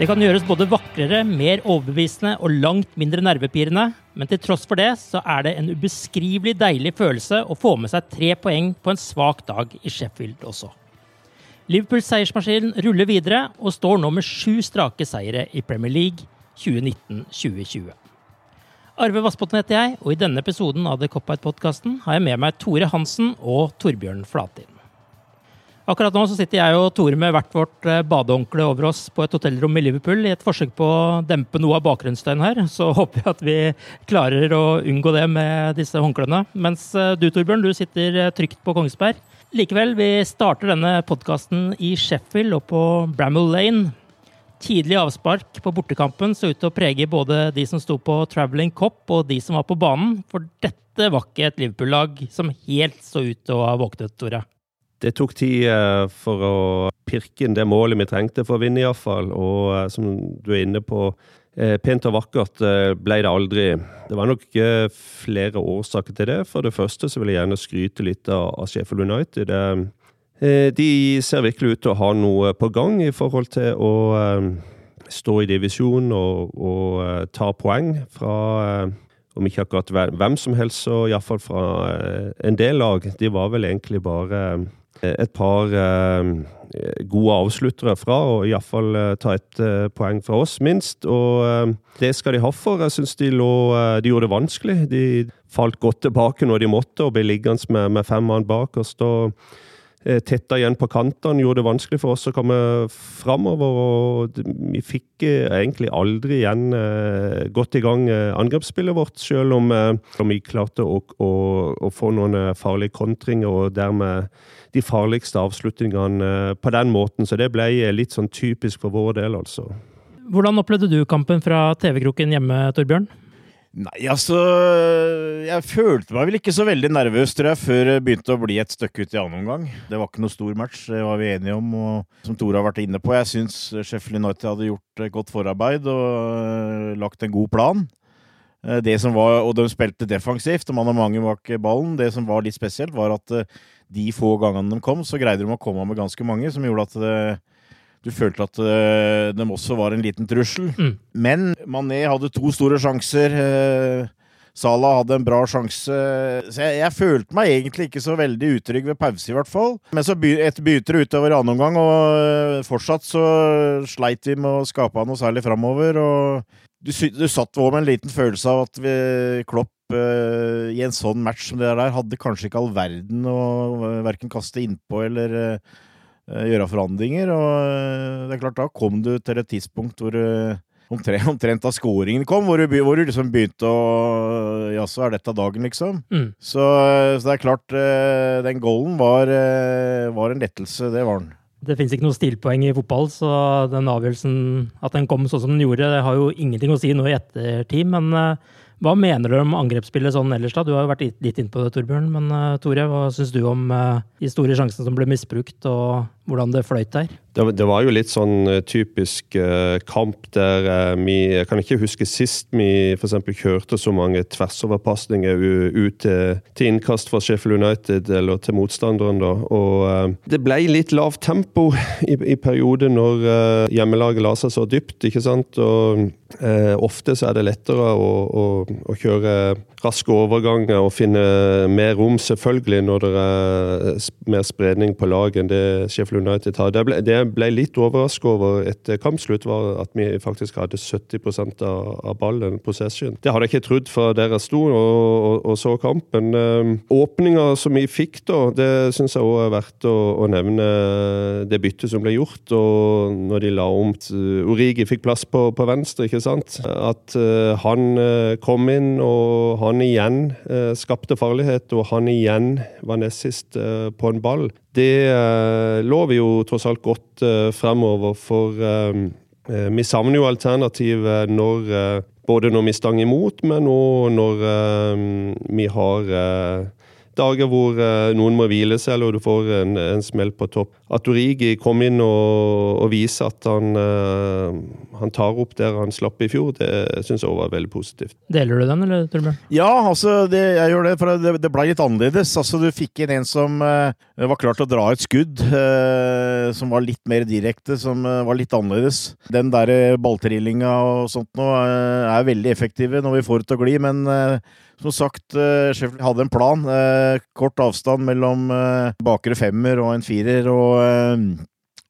Det kan gjøres både vakrere, mer overbevisende og langt mindre nervepirrende, men til tross for det så er det en ubeskrivelig deilig følelse å få med seg tre poeng på en svak dag i Sheffield også. Liverpools seiersmaskin ruller videre og står nå med sju strake seire i Premier League 2019-2020. Arve Vassbotn heter jeg, og i denne episoden av The Cop-Out-podkasten har jeg med meg Tore Hansen og Torbjørn Flatin. Akkurat nå så sitter jeg og Tore med hvert vårt eh, badehåndkle over oss på et hotellrom i Liverpool i et forsøk på å dempe noe av bakgrunnsstøyen her. Så håper jeg at vi klarer å unngå det med disse håndklærne. Mens eh, du, Torbjørn, du sitter eh, trygt på Kongsberg. Likevel, vi starter denne podkasten i Sheffield og på Bramall Lane. Tidlig avspark på bortekampen så ut til å prege både de som sto på Travelling Cop og de som var på banen, for dette var ikke et Liverpool-lag som helt så ut til å ha våknet, Tore. Det tok tid eh, for å pirke inn det målet vi trengte for å vinne, iallfall. Og eh, som du er inne på, eh, pent og vakkert ble det aldri. Det var nok flere årsaker til det. For det første så vil jeg gjerne skryte litt av Sheffield United. De ser virkelig ut til å ha noe på gang i forhold til å stå i divisjon og, og ta poeng fra om ikke akkurat hvem som helst, så iallfall fra en del lag. De var vel egentlig bare et par eh, gode avsluttere fra, og iallfall eh, ta et eh, poeng fra oss, minst. Og det skal de ha for. Jeg syns de, de, gjorde det vanskelig. De falt godt tilbake når de måtte, og ble liggende med, med fem mann bak og tetta igjen på kantene, gjorde det vanskelig for oss å komme framover. Og vi fikk egentlig aldri igjen gått i gang angrepsspillet vårt, selv om vi klarte å, å, å få noen farlige kontringer og dermed de farligste avslutningene på den måten. Så det ble litt sånn typisk for vår del, altså. Hvordan opplevde du kampen fra TV-kroken hjemme, Torbjørn? Nei, altså Jeg følte meg vel ikke så veldig nervøs, tror jeg, før det begynte å bli et stykke ut i annen omgang. Det var ikke noe stor match, det var vi enige om. Og som Tore har vært inne på, jeg syns Sheffield United hadde gjort godt forarbeid og eh, lagt en god plan. Eh, det som var, og de spilte defensivt, og man har mange bak ballen. Det som var litt spesielt, var at eh, de få gangene de kom, så greide de å komme med ganske mange, som gjorde at du følte at de også var en liten trussel. Mm. Men Mané hadde to store sjanser. Salah hadde en bra sjanse. Så jeg, jeg, følte meg egentlig ikke så veldig utrygg ved pause, i hvert fall. Men så by, et det utover annen omgang, og fortsatt så sleit vi med å skape noe særlig framover. Og du, du satt òg med en liten følelse av at vi, Klopp uh, i en sånn match som det der hadde kanskje ikke all verden å uh, verken kaste innpå eller uh, gjøre forandringer. Og det er klart, da kom du til et tidspunkt hvor omtrent, omtrent da scoringen kom, hvor du, hvor du liksom begynte å Jaså, er dette dagen, liksom? Mm. Så, så, det er klart, den goalen var, var en lettelse. Det var den. Det finnes ikke noe stilpoeng i fotball, så den avgjørelsen, at den kom sånn som den gjorde, det har jo ingenting å si nå i ettertid. Men hva mener du om angrepsspillet sånn ellers, da? Du har jo vært litt inne på det, Torbjørn. Men Tore, hva syns du om de store sjansene som ble misbrukt, og hvordan det fløyt der? Det, det var jo litt sånn uh, typisk kamp der vi Jeg kan ikke huske sist vi f.eks. kjørte så mange tversoverpasninger ut til, til, innkast fra Sheffield United eller til motstanderen, da. Og det ble litt lavt tempo i, i perioder når hjemmelaget la seg så dypt, ikke sant. Og ofte så er det lettere å, å å kjøre raske overganger og finne mer rom, selvfølgelig, når det er mer spredning på lag enn det Sheffield United har. Det det ble litt overrasket over etter kampslutt, var at vi faktisk hadde 70 av, av ballen, possession. Det hadde jeg ikke trodd fra der jeg sto og, og, og så kampen. Ehm, åpninga som vi fikk da, det syns jeg òg er verdt å, å, nevne det byttet som ble gjort. Og når de la om Origi fikk plass på, på venstre, ikke sant. At uh, han kom inn, og han igjen uh, skapte farlighet, og han igjen var nest sist uh, på en ball, det eh, lover jo tross alt godt eh, fremover. For eh, vi savner jo alternativ når både når vi stanger imot, men òg når vi har dager hvor uh, noen må hvile seg, eller du får en, en smell på topp. At Origi kom inn og, og viser at han, uh, han, tar opp der han slapp i fjor, det syns jeg òg var veldig positivt. Deler du den, eller Torbjørn? Ja, altså, det, jeg gjør det. For det, det ble litt annerledes. Altså, du fikk inn en som uh, var klar til å dra et skudd, som var litt mer direkte, som var litt annerledes. Den der balltrillinga og sånt nå er veldig effektive når vi får det til å gli, men som sagt, eh, Sheffield hadde en plan. Eh, kort avstand mellom eh, bakre femmer og en firer, og,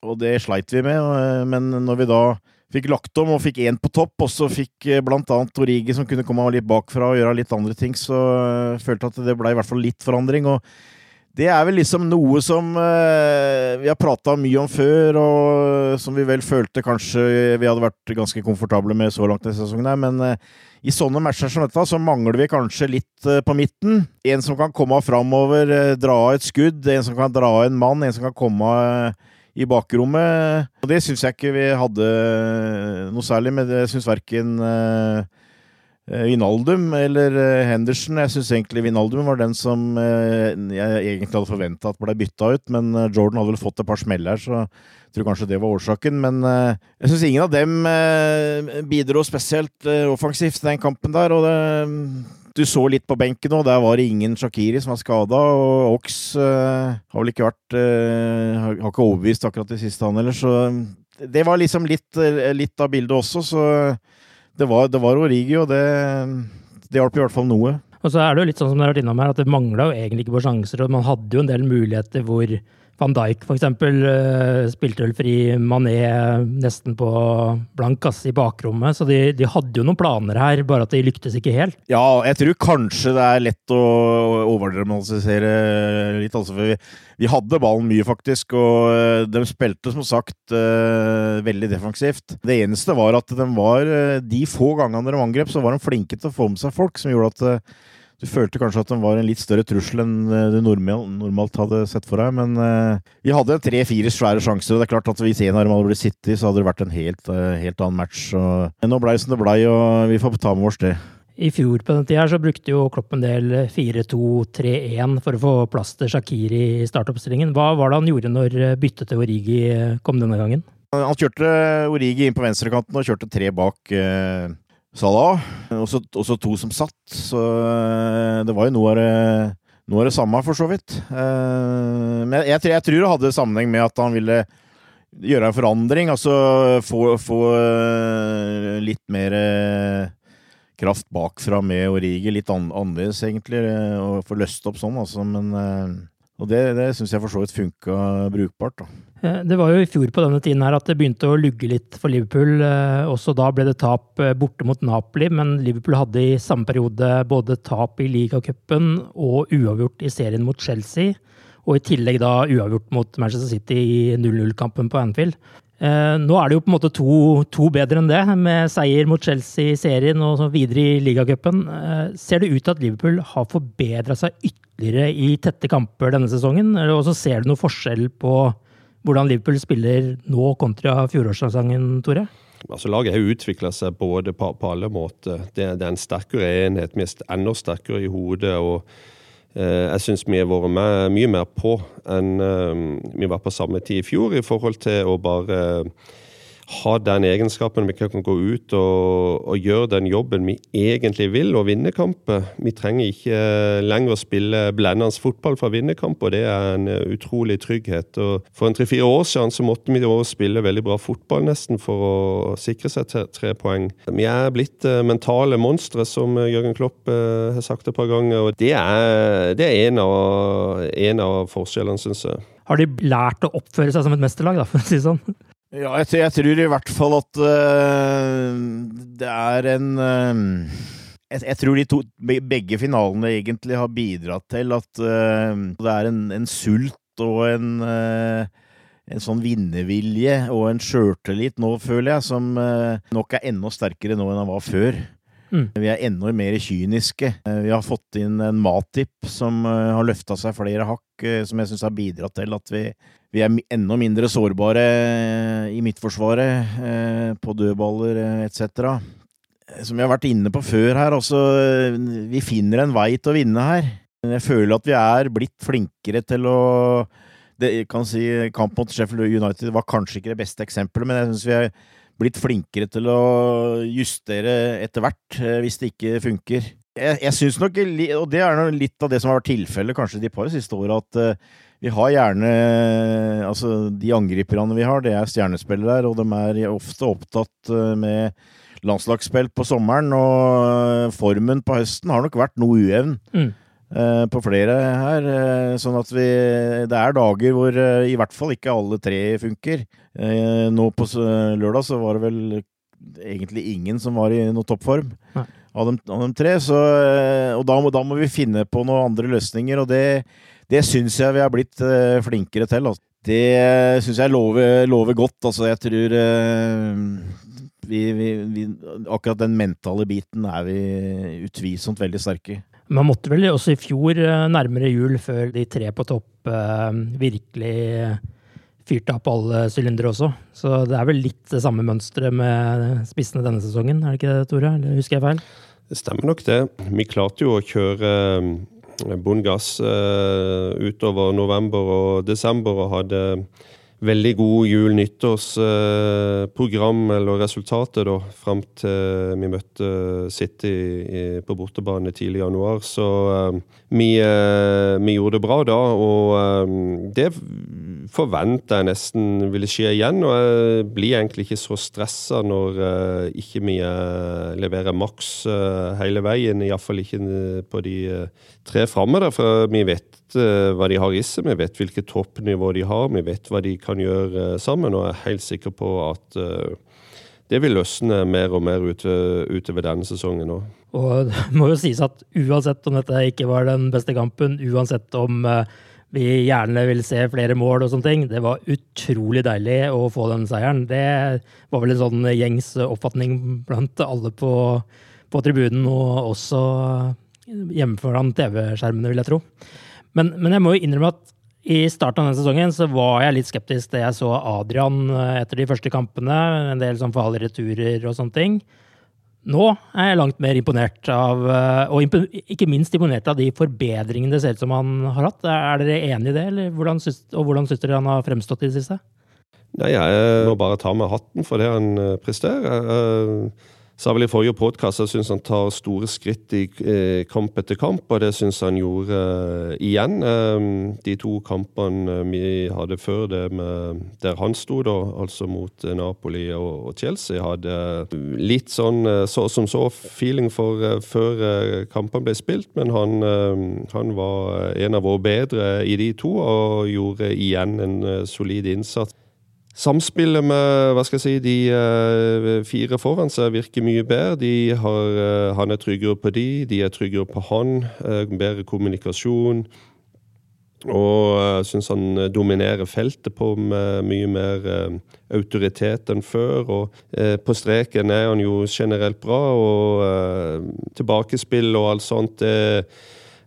og det sleit vi med. Men når vi da fikk lagt om og fikk én på topp, og så fikk blant annet Origi som kunne komme litt bakfra og gjøre litt andre ting, så følte jeg at det ble i hvert fall litt forandring. og det er vel liksom noe som uh, vi har prata mye om før, og som vi vel følte kanskje vi hadde vært ganske komfortable med så langt i sesongen. her, Men uh, i sånne matcher som dette, så mangler vi kanskje litt uh, på midten. En som kan komme framover, dra av et skudd, en som kan dra av en mann, en som kan komme i bakrommet. Og det syns jeg ikke vi hadde noe særlig med. Det syns verken Eh, Vinaldum eller eh, Henderson. Jeg syns egentlig Vinaldum var den som eh, jeg egentlig hadde forventa at ble bytta ut, men Jordan hadde vel fått et par smell her, så jeg tror kanskje det var årsaken. Men jeg syns ingen av dem bidro spesielt offensivt den kampen der. og det du så litt på benken nå, der var det ingen Shakiri som var skada, og Ox har vel ikke vært Har ikke overbevist akkurat i siste, han heller, så det var liksom litt, litt av bildet også, så det var, det var Origi, og det, det hjalp i hvert fall noe. Og så er det jo litt sånn som dere har vært innom her, at det mangla jo egentlig ikke på sjanser. og Man hadde jo en del muligheter hvor van Dijk f.eks. Uh, spilte vel fri Mané nesten på blank kasse i bakrommet, så de, de, hadde jo noen planer her, bare at de lyktes ikke helt. Ja, jeg tror kanskje det er lett å overdramatisere litt, altså. For vi, vi, hadde ballen mye, faktisk, og uh, de spilte som sagt veldig defensivt. Det eneste var at de var De få gangene de angrep, så var de flinke til å få med seg folk, som gjorde at du følte kanskje at de var en litt større trussel enn eh, du normalt hadde sett for deg, men uh, vi hadde tre-fire svære sjanser, og det er klart at hvis en av dem hadde blitt sittet, så hadde det vært en helt, uh, helt annen match. Og, nå blei som det blei, og vi får ta med oss det. I fjor på den tida så brukte jo Klopp en del 4-2-3-1 for å få plass til Shakiri i startoppstillingen. Hva var det han gjorde når byttet til Origi kom denne gangen? Han kjørte Origi inn på venstrekanten og kjørte tre bak Salah. Også, også to som satt, så eh, det var jo noe av det, noe av det samme, for så vidt. Eh, men jeg, jeg, tror det hadde sammenheng med at han ville gjøre en forandring. Altså få, få eh, litt mer kraft bakfra med Origi. Litt annerledes, egentlig, og få løst opp sånn, altså. Men og det, det syns jeg for så vidt funka brukbart. da. Eh, det var jo i fjor på denne tiden her at det begynte å lugge litt for Liverpool. Eh, også da ble det tap eh, borte mot Napoli, men Liverpool hadde i samme periode både tap i ligacupen og uavgjort i serien mot Chelsea. Og i tillegg da uavgjort mot Manchester City i 0-0-kampen på Anfield. Nå er det jo på en måte to, to, bedre enn det, med seier mot Chelsea i serien og videre i ligacupen. Ser det ut til at Liverpool har forbedra seg ytterligere i tette kamper denne sesongen? Og så ser du noe forskjell på hvordan Liverpool spiller nå kontra fjorårssesongen, Tore? Altså, Laget har utvikla seg både på, på, alle måter. Det, det, er en sterkere enhet. Vi er enda sterkere i hodet. og eh, Jeg syns vi har vært med, mye mer på enn eh, vi var på samme tid i fjor, i forhold til å bare ha den egenskapen vi kan gå ut og, og, gjøre den jobben vi egentlig vil, og vinne kamper. Vi trenger ikke lenger å spille blendende fotball for å vinne kamper, og det er en utrolig trygghet. Og for en tre-fire år siden så måtte vi spille veldig bra fotball nesten for å sikre seg tre poeng. Vi er blitt eh, mentale monstre, som Jørgen Klopp eh, har sagt et par ganger, og det er, det er en, av, en av forskjellene, syns jeg. Har de lært å oppføre seg som et mesterlag, da, for å si det sånn? Ja, jeg, jeg, tror i hvert fall at uh, det er en uh, jeg, jeg, tror de to, begge finalene egentlig har bidratt til at uh, det er en, en, sult og en, en sånn vinnervilje og en sjøltillit nå, føler jeg, som nok er enda sterkere nå enn han var før. Mm. Vi er enda mer kyniske. Vi har fått inn en Matip som har løfta seg flere hakk, som jeg syns har bidratt til at vi vi er enda mindre sårbare eh, i midtforsvaret, eh, på dødballer eh, etc. Som vi har vært inne på før her, altså Vi finner en vei til å vinne her. Jeg føler at vi er blitt flinkere til å det, kan si, Kamp mot Sheffield United var kanskje ikke det beste eksempelet, men jeg syns vi er blitt flinkere til å justere etter hvert, hvis det ikke funker. Jeg, jeg synes nok, og det er litt av det som har vært tilfellet kanskje de par siste åra, at vi har gjerne Altså, de angriperne vi har, det er stjernespillere, og de er ofte opptatt eh, med landslagsspill på sommeren, og eh, formen på høsten har nok vært noe ujevn. Mm. Eh, på flere her, sånn at vi Det er dager hvor i hvert fall ikke alle tre funker. Nå på lørdag så var det vel egentlig ingen som var i noe toppform av de, av de, tre. Så, og da må, da må, vi finne på noen andre løsninger, og det det syns jeg vi har blitt flinkere til. Altså. Det syns jeg lover, lover, godt. Altså, jeg tror vi, vi, vi, Akkurat den mentale biten er vi utvilsomt veldig sterke i. Man måtte vel også i fjor nærmere jul før de tre på topp virkelig fyrte opp alle sylindere også. Så det er vel litt det samme mønsteret med spissene denne sesongen, er det ikke det, Tore? Eller husker jeg feil? Det stemmer nok det. Vi klarte jo å kjøre bånn gass utover november og desember og hadde veldig god jul-nyttårsprogram, uh, eller resultatet, da, fram til vi møtte City på bortebane tidlig i januar. Så uh, vi, vi, gjorde det bra da, og det forventa jeg nesten ville skje igjen. Og jeg blir egentlig ikke så stressa når ikke vi leverer maks hele veien, iallfall ikke på de tre framme for vi vet uh, hva de har i seg. Vi vet hvilket toppnivå de har, vi vet hva de kan gjøre uh, sammen. Og jeg er helt sikker på at uh, det vil løsne mer og mer ute, utover denne sesongen òg. Og det må jo sies at uansett om dette ikke var den beste kampen, uansett om vi gjerne vil se flere mål og sånne ting. Det var utrolig deilig å få den seieren. Det var vel en sånn gjengs oppfatning blant alle på, på tribunen, og også hjemme foran TV-skjermene, vil jeg tro. Men, men, jeg må jo innrømme at i starten av denne sesongen så var jeg litt skeptisk da jeg så Adrian eh, etter de første kampene. En del sånn farlige returer og sånne ting. Nå er jeg langt mer imponert av, eh, og ikke minst imponert av de forbedringene det ser ut som han har hatt. Er dere enig i det, eller hvordan syns, og hvordan syns dere han har fremstått i det siste? Nei, Jeg må bare ta med hatten for det han eh, presterer sa vel i forrige podkast at jeg syns han tar store skritt i eh, kamp etter kamp, og det syns han gjorde eh, igjen. Eh, de to kampene vi hadde før det med der han sto, da, altså mot Napoli og, og Chelsea, hadde litt sånn så som så feeling for før kampene ble spilt, men han, han var en av våre bedre i de to og gjorde igjen en solid innsats. Samspillet med hva skal jeg si, de uh, fire foran seg virker mye bedre. De har, uh, han er tryggere på de, de er tryggere på han. Uh, bedre kommunikasjon. Og jeg syns han dominerer feltet på med mye mer autoritet enn før. Og på streken er han jo generelt bra, og tilbakespill og alt sånt det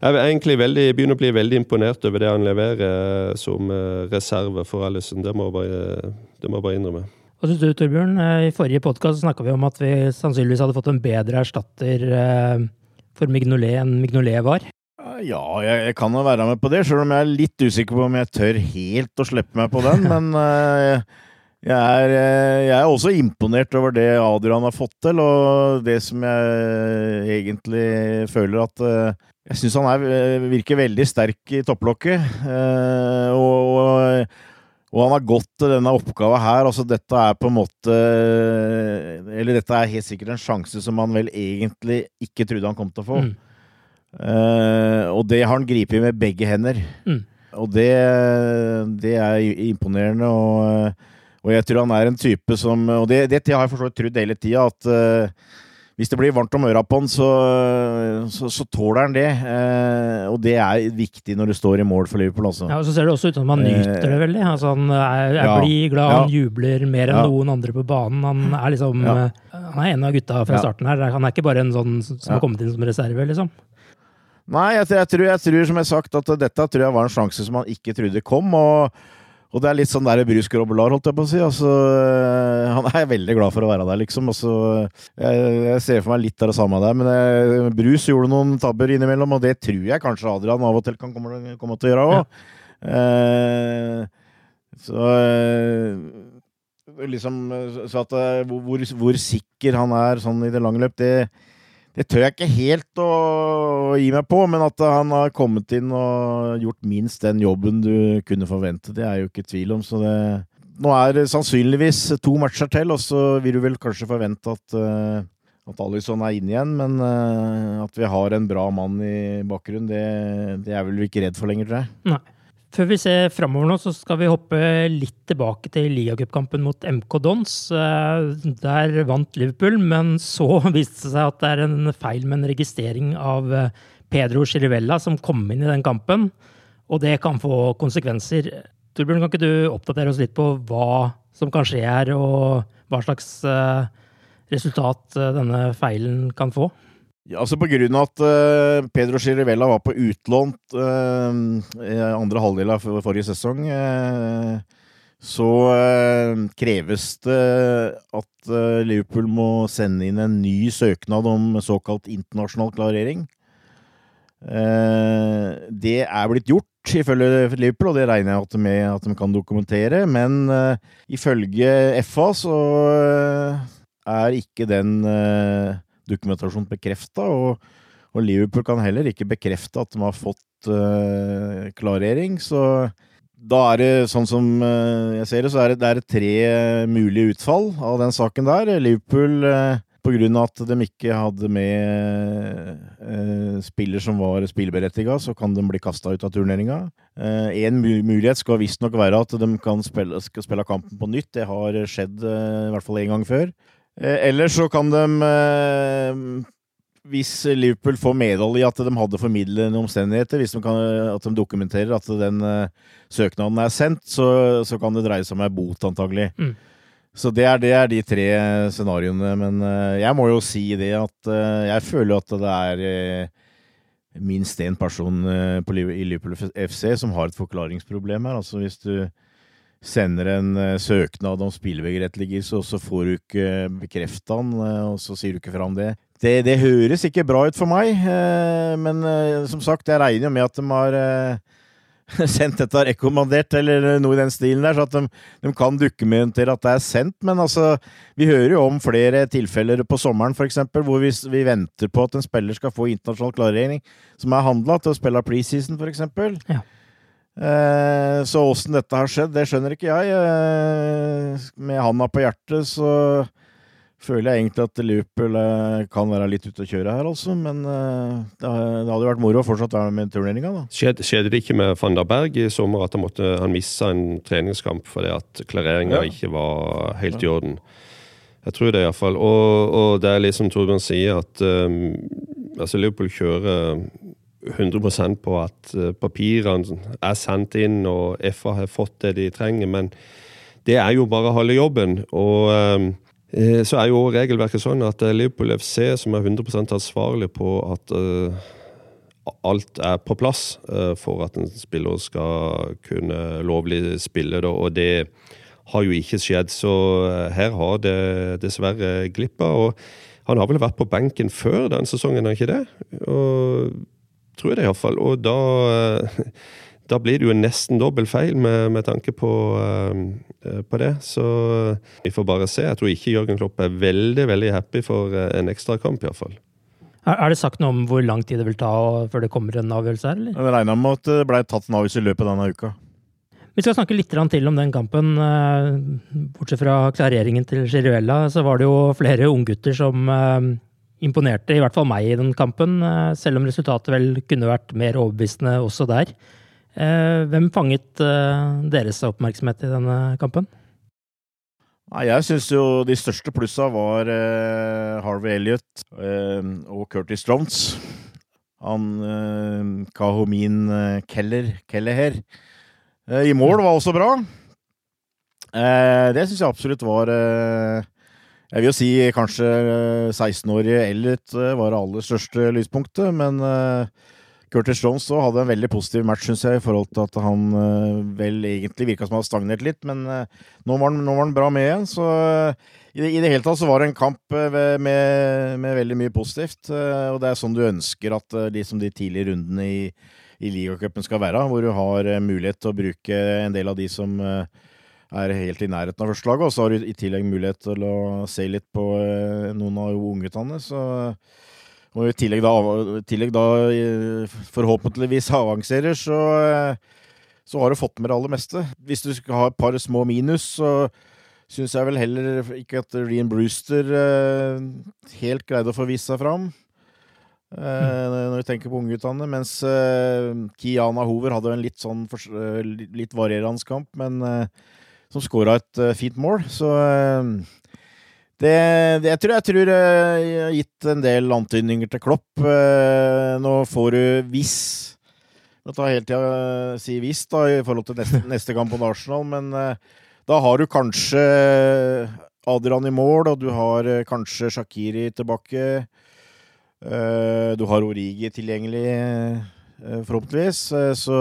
Jeg er egentlig veldig, begynner å bli veldig imponert over det han leverer som reserve for Alison. Det må jeg bare, det må jeg bare innrømme. Hva syns du, Torbjørn? I forrige podkast snakka vi om at vi sannsynligvis hadde fått en bedre erstatter for Mignolet enn Mignolet var. Ja, jeg, jeg kan jo være med på det, sjøl om jeg er litt usikker på om jeg tør helt å slippe meg på den. Men uh, jeg, er, jeg, er, også imponert over det Adrian har fått til, og det som jeg egentlig føler at uh, Jeg syns han er, virker veldig sterk i topplokket. Eh, og, og, han har gått til denne oppgava her. Altså, dette er på en måte Eller dette er helt sikkert en sjanse som han vel egentlig ikke trodde han kom til å få. Mm. Eh, og det har han gripet med begge hender. Mm. Og det, det, er imponerende. Og, og, jeg tror han er en type som Og det, det har jeg for så vidt trodd hele tida, at uh, hvis det blir varmt om øra på han, så, så, så tåler han det. Eh, og det er viktig når du står i mål for Liverpool. Altså. Ja, og Så ser det også ut som han nyter det veldig. Altså, han er, er ja, blid, glad, ja. han jubler mer enn ja. noen andre på banen. Han er liksom Han er en av gutta fra starten her. Han er ikke bare en sånn som har kommet inn som reserve, liksom. Nei, jeg, jeg, tror, jeg, tror, som jeg har sagt, at dette tror jeg var en sjanse som han ikke trodde kom. og, og det er litt sånn der Bruce Grobbelar, holdt jeg på å si. Altså, han er veldig glad for å være der, liksom. Altså, jeg, jeg, ser for meg litt av det samme der. Men jeg, Brus Bruce gjorde noen tabber innimellom, og det tror jeg kanskje Adrian av og til kan komme, komme til å gjøre òg. Ja. Eh, så eh, liksom Så at eh, hvor, hvor, sikker han er sånn i det lange løp, det det tør jeg ikke helt å gi meg på, men at han har kommet inn og gjort minst den jobben du kunne forvente, det er jo ikke tvil om. Så det Nå er det sannsynligvis to matcher til, og så vil du vel kanskje forvente at, uh, at Alison er inne igjen, men uh, at vi har en bra mann i bakgrunnen, det, det er vel vi ikke redd for lenger, tror jeg. Nei. Før vi ser framover nå, så skal vi hoppe litt tilbake til ligacupkampen mot MK Dons. Eh, der vant Liverpool, men så viste det seg at det er en feil med en registrering av eh, Pedro Chirivella som kom inn i den kampen. Og det kan få konsekvenser. Torbjørn, kan ikke du oppdatere oss litt på hva som kan skje her, og hva slags eh, resultat denne feilen kan få? Altså På grunn av at uh, Pedro Chirivella var på utlånt uh, i andre halvdel av forrige sesong, uh, så kreves det at Liverpool må sende inn en ny søknad om såkalt internasjonal klarering. det er blitt gjort, ifølge Liverpool, og det regner jeg med at de kan dokumentere. Men ifølge FA så er ikke den dokumentasjon bekrefta. Og, og, Liverpool kan heller ikke bekrefte at de har fått uh, klarering. Så da er det sånn som uh, jeg ser det, så er det, det er tre mulige utfall av den saken der. Liverpool uh, grunn av at de ikke hadde med eh, spiller som var spilleberettiga, så kan de bli kasta ut av turneringa. Eh, en mulighet skal visstnok være at de kan spille, skal spille kampen på nytt. Det har skjedd eh, i hvert fall én gang før. Eh, ellers så kan de eh, Hvis Liverpool får medhold i at de hadde formidlende omstendigheter, hvis de kan, at de dokumenterer at den uh, søknaden er sendt, så, så, kan det dreie seg om ei bot, antagelig. Mm. Så det er, det er, de tre scenarioene. Men uh, jeg må jo si det at uh, jeg føler at det er minst én person på, i Liverpool FC som har et forklaringsproblem her. Altså hvis du sender en uh, søknad om spilleberettigelse, og så får du ikke bekrefta den, uh, og så sier du ikke fra om det. det. det. høres ikke bra ut for meg, men som sagt, jeg regner jo med at de har sendt dette rekommandert, eller noe i den stilen der, så at de, de kan dokumentere at det er sendt. Men altså, vi hører jo om flere tilfeller på sommeren, f.eks., hvor vi, vi, venter på at en spiller skal få internasjonal klarering som er handla til å spille preseason, f.eks. Ja. Eh, så åssen dette har skjedd, det skjønner ikke jeg. Eh, med handa på hjertet så føler jeg egentlig at Liverpool eh, kan være litt ute å kjøre her, altså. Men det, hadde jo vært moro å fortsatt være med i turneringa, Skjedde, skjedde, det ikke med van der Berg i sommer at han, måtte, han missa en treningskamp fordi at klareringa ja. ikke var helt i orden? Jeg tror det, iallfall. Og, og det er liksom Torbjørn sier, at um, altså Liverpool kjører 100 på at eh, papirene er sendt inn og FA har fått det de trenger, men det er jo bare halve jobben. Og eh, så er jo regelverket sånn at det er Liverpool FC som er 100% ansvarlig på at eh, alt er på plass for at en spiller skal kunne lovlig spille. Og det har jo ikke skjedd, så her har det dessverre glippa. Og han har vel vært på benken før den sesongen, har ikke det? Og, tror jeg det iallfall. Og da da blir det jo nesten dobbelt feil med, med tanke på, uh, på, det. Så vi får bare se. Jeg tror ikke Jørgen Klopp er veldig veldig happy for uh, en ekstrakamp, iallfall. Er det sagt noe om hvor lang tid det vil ta før det kommer en avgjørelse her? eller? Jeg regner med at det ble tatt en avgjørelse i løpet av denne uka. Vi skal snakke litt til om den kampen. Bortsett fra klareringen til Giruella, så var det jo flere unggutter som imponerte, i hvert fall meg, i den kampen. Selv om resultatet vel kunne vært mer overbevisende også der. Eh, hvem fanget eh, deres oppmerksomhet i denne kampen? Jeg syns jo de største plussa var eh, Harvey Elliot eh, og Curtis Jones. Han eh, Kahomin eh, Keller, Kelleher eh, i mål var også bra. det syns jeg absolutt var Jeg vil jo si kanskje 16-årige Elliot var det aller største lyspunktet, men Curtis Jones også hadde en veldig positiv match, syns jeg, i forhold til at han vel egentlig virka som han hadde stagnert litt. Men nå, var han, nå, var han, bra med igjen, så i, det, i, det, hele tatt så var det en kamp med, med, veldig mye positivt. og det er sånn du ønsker at de de tidlige rundene i, i ligacupen skal være, hvor du har mulighet til å bruke en del av de som er helt i nærheten av førstelaget, og så har du i tillegg mulighet til å se litt på noen av ungguttene. Så og i tillegg da, tillegg da forhåpentligvis avanserer, så, så, har du fått med det aller meste. Hvis du skal ha et par små minus, så syns jeg vel heller ikke at Rean Brewster eh, helt greide å få vist seg fram. Eh, når vi tenker på ungguttene. Mens eh, Kiana Hover hadde en litt sånn eh, litt varierende kamp, men eh, som skåra et eh, fint mål. Så det, det, jeg tror jeg tror jeg har gitt en del antydninger til Klopp. Eh, nå får du hvis Nå tar jeg hele tida si hvis da, i forhold til neste, neste kamp mot Arsenal, men eh, da har du kanskje Adrian i mål, og du har eh, kanskje Shakiri tilbake. Du har Origi tilgjengelig, forhåpentligvis. Så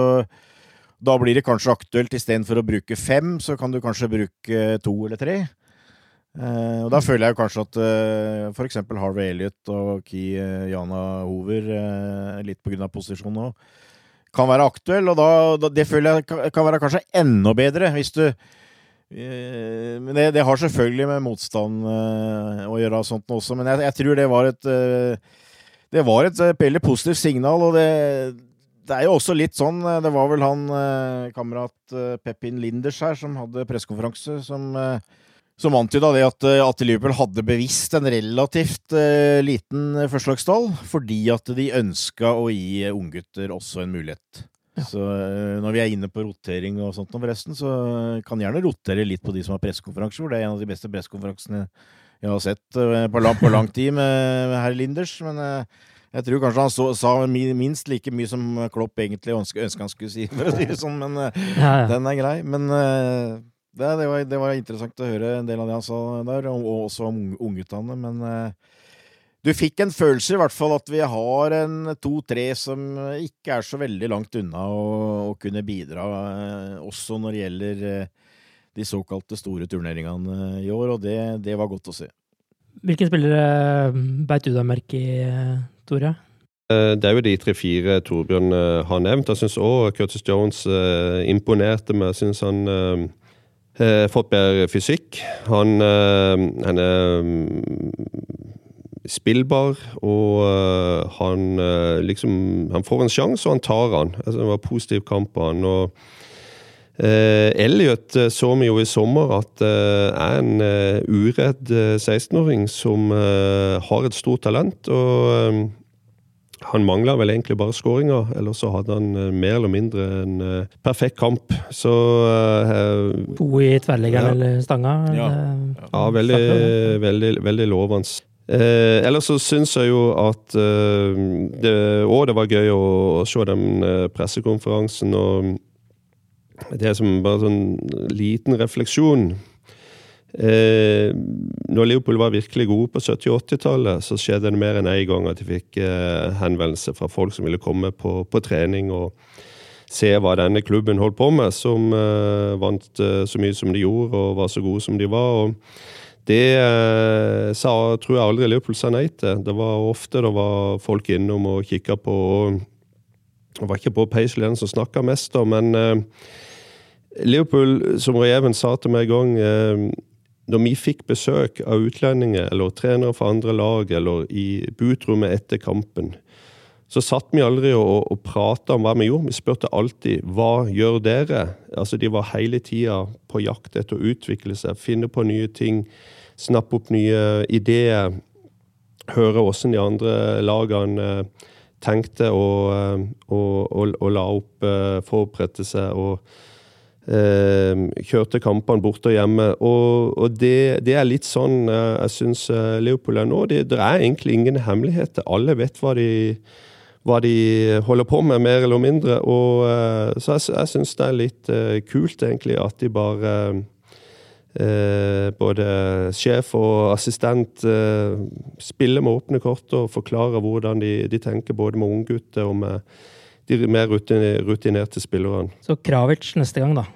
da blir det kanskje aktuelt istedenfor å bruke fem, så kan du kanskje bruke to eller tre. Uh, og Da føler jeg kanskje at uh, eh, f.eks. Harvey Elliot og Ki Jana Hover, uh, litt pga. posisjon nå, kan være aktuell. Og da, det føler jeg kan, være kanskje enda bedre, hvis du Men det, det, har selvfølgelig med motstand å gjøre, sånt også, men jeg, jeg, tror det var et Det var et veldig positivt signal, og det, det er jo også litt sånn Det var vel han kamerat Pepin Linders her som hadde pressekonferanse, som som antyda det at, eh, at, Liverpool hadde bevisst en relativt liten førstelagsstall, fordi at de ønska å gi unggutter også en mulighet. Ja. Så når vi er inne på rotering og sånt forresten, så kan gjerne rotere litt på de som har pressekonferanser, for det er en av de beste pressekonferansene jeg har sett på, lang, på lang tid med, med herr Linders. Men jeg tror kanskje han så, sa minst like mye som Klopp egentlig ønska han skulle si, for å si det sånn, men ja, ja. den er grei. Men det, det, var, det, var, interessant å høre en del av det han sa der, og, og også om ungguttene. Men uh, du fikk en følelse i hvert fall at vi har en to-tre som ikke er så veldig langt unna å, å kunne bidra, også når det gjelder de såkalte store turneringene i år, og det, det var godt å se. Hvilke spillere beit du deg merke i, Tore? Det er jo de tre-fire Torbjørn har nevnt. Jeg syns òg Curtis Jones imponerte meg. Jeg syns han har fått bedre fysikk. Han, eh, han er mm, spillbar, og han liksom Han får en sjanse, og han tar han. Altså, det var positiv kamp på han. og Elliot så vi jo i sommer at er en uredd 16-åring som har et stort talent. og han mangla vel egentlig bare skåringa, eller så hadde han eh, mer eller mindre en perfekt kamp. Så uh, To i tverrliggeren ja. eller stanga? Ja, ja veldig, veldig, veldig lovende. Eh, ellers så syns jeg jo at eh, det, Og det var gøy å, å se den eh, pressekonferansen. Og det er som bare sånn liten refleksjon. Eh, når Liverpool var virkelig gode på 70- og 80-tallet, så skjedde det mer enn én gang at de fikk eh, henvendelse fra folk som ville komme på, på, trening og se hva denne klubben holdt på med, som eh, vant eh, så mye som de gjorde og var så gode som de var. og Det eh, sa, tror jeg aldri Liverpool sa nei til. Det var ofte det var folk innom og kikka på. og Det var ikke på Paisley den som snakka mest, da, men eh, Liverpool, som Reven sa til meg en gang når vi fikk besøk av utlendinger eller trenere fra andre lag, eller i butrommet etter kampen, så satt vi aldri og, og prata om hva vi gjorde. Vi spurte alltid hva gjør dere? Altså, De var hele tida på jakt etter å utvikle seg, finne på nye ting, snappe opp nye ideer. Høre hvordan de andre lagene tenkte og, og, og, og la opp, forberedte seg. og Eh, kjørte kampene borte og hjemme. Og, og det, det, er litt sånn eh, jeg syns Leopold er nå. Det, det, er egentlig ingen hemmeligheter. Alle vet hva de, hva de holder på med, mer eller mindre. Og, eh, så jeg, jeg syns det er litt eh, kult, egentlig, at de bare eh, både sjef og assistent spiller med åpne kort og forklarer hvordan de, de tenker både med unggutter og med de mer rutinerte spillerne. Så Kravic neste gang, da.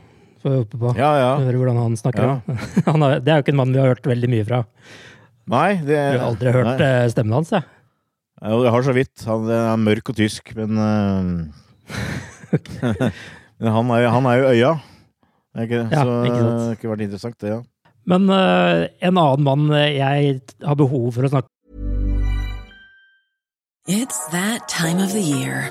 Får vi håpe på. Ja, ja. Høre hvordan han snakker. Ja. han har, det er jo ikke en mann vi har hørt veldig mye fra. Nei, det... Du har aldri hørt nei. Eh, stemmen hans, jeg. Ja, jeg har så vidt. Han er mørk og tysk, men uh... Men han er, han er, jo øya. Ikke? Ja, så det har ikke vært interessant, det, ja. Men uh, en annen mann jeg har behov for å snakke It's that time of the year.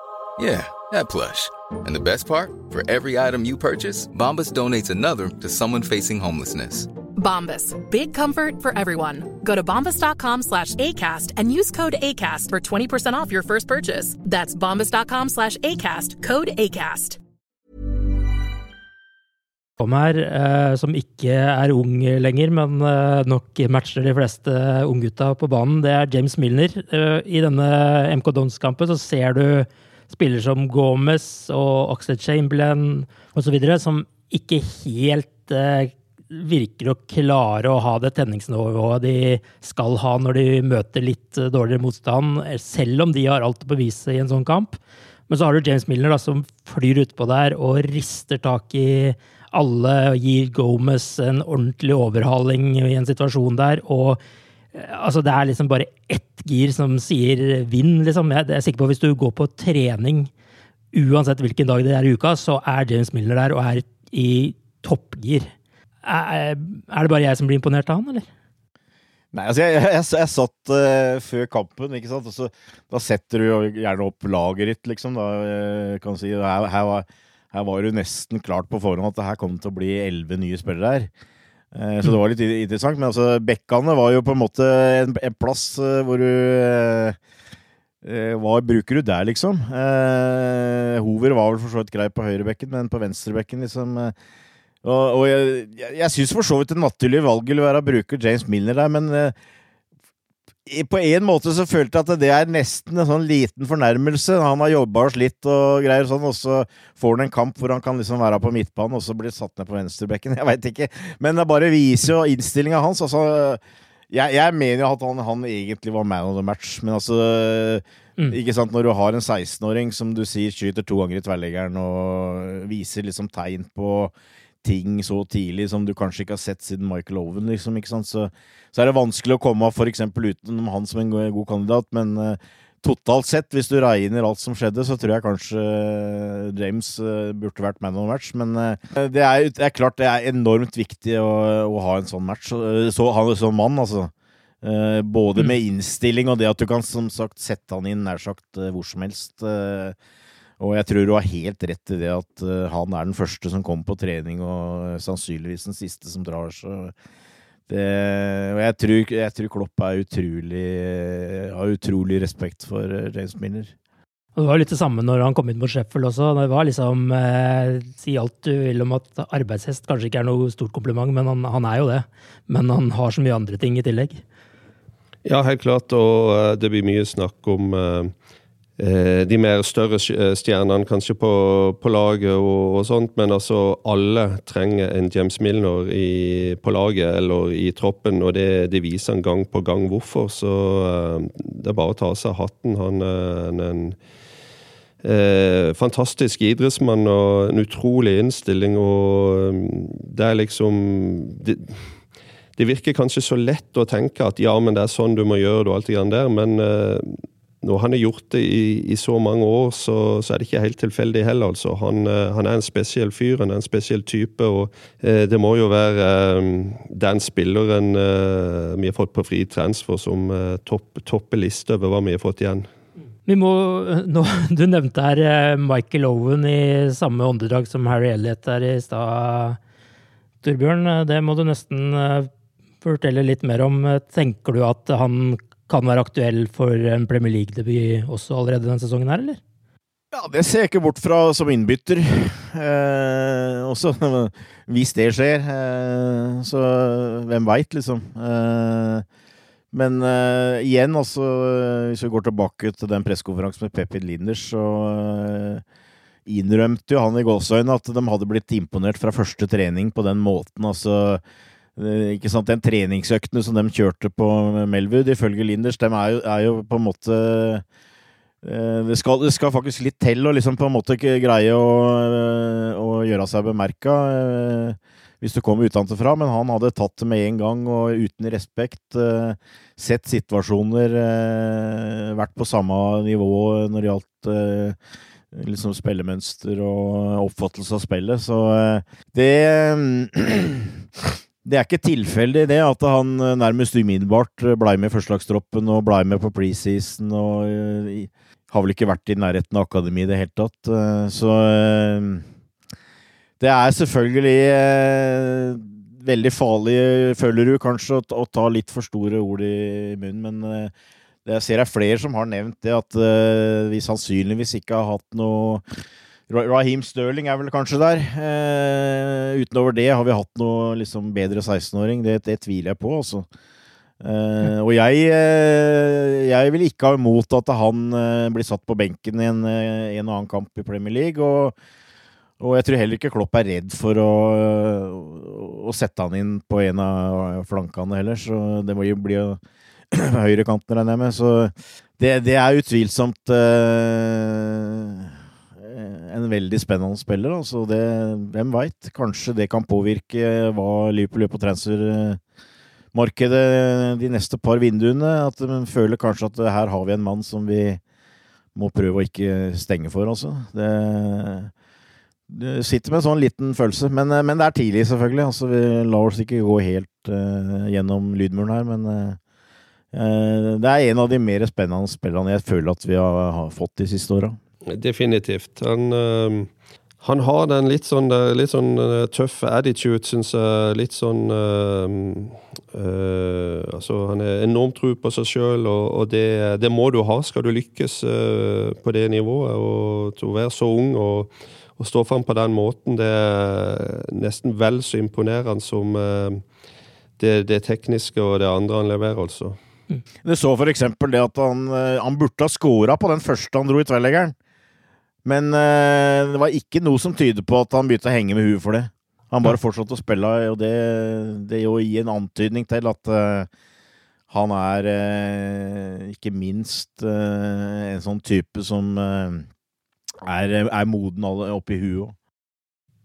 Yeah, that plush. And the best part, for every item you purchase, Bombas donates another to someone facing homelessness. Bombas, big comfort for everyone. Go to bombas.com slash ACAST and use code ACAST for 20% off your first purchase. That's bombas.com slash ACAST, code ACAST. Her, eh, som ikke er ung lenger, men eh, nok matcher de fleste unggutta på banen, det er James Milner. Eh, I denne MK Dons-kampen så ser du spillere som Gomez og Oxlade Chamberlain osv., som ikke helt eh, virker å klare å ha det tenningsnivået de skal ha når de møter litt eh, dårligere motstand, selv om de har alt å bevise i en sånn kamp. Men så har du James Milner da, som flyr utpå der og rister tak i alle og gir Gomez en ordentlig overhaling i en situasjon der, og altså, det er liksom bare ett gir som sier vinn, liksom. Jeg er sikker på at hvis du går på trening, uansett hvilken dag det er i uka, så er James Milner der og er i toppgir. Er, det bare jeg som blir imponert av han, eller? Nei, altså jeg, jeg, jeg, jeg satt uh, før kampen, ikke sant. Så, da setter du jo gjerne opp laget ditt, liksom. Da, kan si, her, her, var, her var du nesten klart på forhånd at det her kom til å bli elleve nye spillere her. Uh, så det var litt interessant. Men altså, bekkene var jo på en måte en, en plass uh, hvor du hva bruker du der, liksom? Hover var vel for så vidt grei på høyrebekken, men på venstrebekken, liksom og, og jeg, jeg, syns for så vidt det naturlige valget vil være å bruke James Milner der, men på en måte så følte jeg at det er nesten en sånn liten fornærmelse. Han har jobba og slitt og greier sånn, og så får han en kamp hvor han kan liksom være på midtbanen, og så blir satt ned på venstrebekken. Jeg veit ikke. Men det bare viser jo innstillinga hans. Altså, jeg, jeg, mener jo at han, han, egentlig var man of the match, men altså mm. Ikke sant, Når du har en 16-åring som du sier skyter to ganger i tverrleggeren og viser liksom tegn på ting så tidlig som du kanskje ikke har sett siden Michael Owen, liksom, ikke sant? Så, så er det vanskelig å komme av f.eks. utenom han som en god, kandidat, men uh, totalt sett, hvis du regner alt som skjedde, så tror jeg kanskje uh, James uh, burde vært man of the match. Men det er, det, er, klart det er enormt viktig å, å ha en sånn match. Så, han sånn mann, altså. både mm. med innstilling og det at du kan som sagt sette han inn nær sagt hvor som helst. Og jeg tror du har helt rett i det at uh, han er den første som kommer på trening, og sannsynligvis den siste som drar. Så det, og jeg tror, jeg tror Klopp er utrolig, har utrolig respekt for uh, James Miller. Og det var litt det samme når han kom inn mot Sheffield også. Det var liksom eh, Si alt du vil om at arbeidshest kanskje ikke er noe stort kompliment, men han, han, er jo det. Men han har så mye andre ting i tillegg. Ja, helt klart. Og uh, det blir mye snakk om uh, Eh, de mer større eh, stjernene kanskje på, på laget og, og, sånt, men altså alle trenger en James Milner i, på laget eller i troppen, og det, det, viser han gang på gang hvorfor. Så uh, det er bare å ta av seg hatten. Han er en, uh, fantastisk idrettsmann og en utrolig innstilling, og det er liksom det, det virker kanskje så lett å tenke at ja, men det er sånn du må gjøre det, og alt det der, men uh, når han har gjort det i, i så mange år, så, så, er det ikke helt tilfeldig heller. Altså. Han, eh, han, er en spesiell fyr, han er en spesiell type. og eh, Det må jo være eh, den spilleren eh, vi har fått på fri transfer som eh, topp, topper lista over hva vi har fått igjen. Vi må, nå, du nevnte her eh, Michael Owen i samme åndedrag som Harry Elliot der i stad, Torbjørn. Det må du nesten fortelle litt mer om. Tenker du at han kan være aktuell for en Premier League-debut også allerede denne sesongen her, eller? Ja, det ser jeg ikke bort fra som innbytter. Eh, også hvis det skjer. Eh, så hvem veit, liksom. Eh, men eh, igjen, altså, hvis vi går tilbake til den pressekonferansen med Peppi Linders, så eh, innrømte jo han i gåseøynene at de hadde blitt imponert fra første trening på den måten. altså ikke sant, Den treningsøktene som de kjørte på Melwood, ifølge Linders, de er jo, er jo på en måte eh, det skal, det skal, faktisk litt til å liksom på en måte greie å, eh, å gjøre seg bemerka hvis du kommer utenfra, men han hadde tatt det med en gang og uten respekt. Sett situasjoner, vært på samme nivå når det gjaldt liksom spillemønster og oppfattelse av spillet. Så det Det er ikke tilfeldig det at han eh, nærmest umiddelbart eh, blei med i førstelagstroppen og blei med på preseason og uh, har vel ikke vært i nærheten av akademi i det hele tatt. Så det er selvfølgelig veldig farlig, føler du kanskje, å, ta litt for store ord i munnen, men jeg ser det er flere som har nevnt det, at vi sannsynligvis ikke har hatt noe Raheem Sterling er vel kanskje der. Eh, utenover det har vi hatt noe liksom bedre 16-åring. Det, det, tviler jeg på, altså. Eh, og jeg, eh, jeg vil ikke ha imot at han eh, blir satt på benken i en, eh, en og annen kamp i Premier League. Og, og, jeg tror heller ikke Klopp er redd for å, å sette han inn på en av flankene heller. Så det må jo bli høyrekanten, regner jeg med. Så det, det er utvilsomt eh, en veldig spennende spiller. Altså det, hvem veit? Kanskje det kan påvirke hva Liverpool gjør på transfermarkedet de neste par vinduene. At de føler kanskje at her har vi en mann som vi må prøve å ikke stenge for, altså. Det, du sitter med en sånn liten følelse. Men, men, det er tidlig, selvfølgelig. Altså, vi lar oss ikke gå helt uh, gjennom lydmuren her, men uh, det er en av de mer spennende spillene jeg føler at vi har, har fått de siste åra. Definitivt. Han, uh, han har den litt sånn, litt sånn uh, tøffe attitude, syns jeg. Litt sånn uh, Altså, han er enormt tro på seg sjøl, og, og det, det, må du ha skal du lykkes på det nivået. Og å være så ung og, og stå fram på den måten, det er nesten vel så imponerende som det, det tekniske og det andre han leverer, altså. Det så eksempel det at han, han burde ha scora på den første han dro i tverrleggeren. Men uh, det var ikke noe som tyder på at han begynte å henge med huet for det. Han bare fortsatte å spille, og det, det jo gir en antydning til at uh, han er uh, ikke minst en sånn type som er, er, moden oppi huet òg.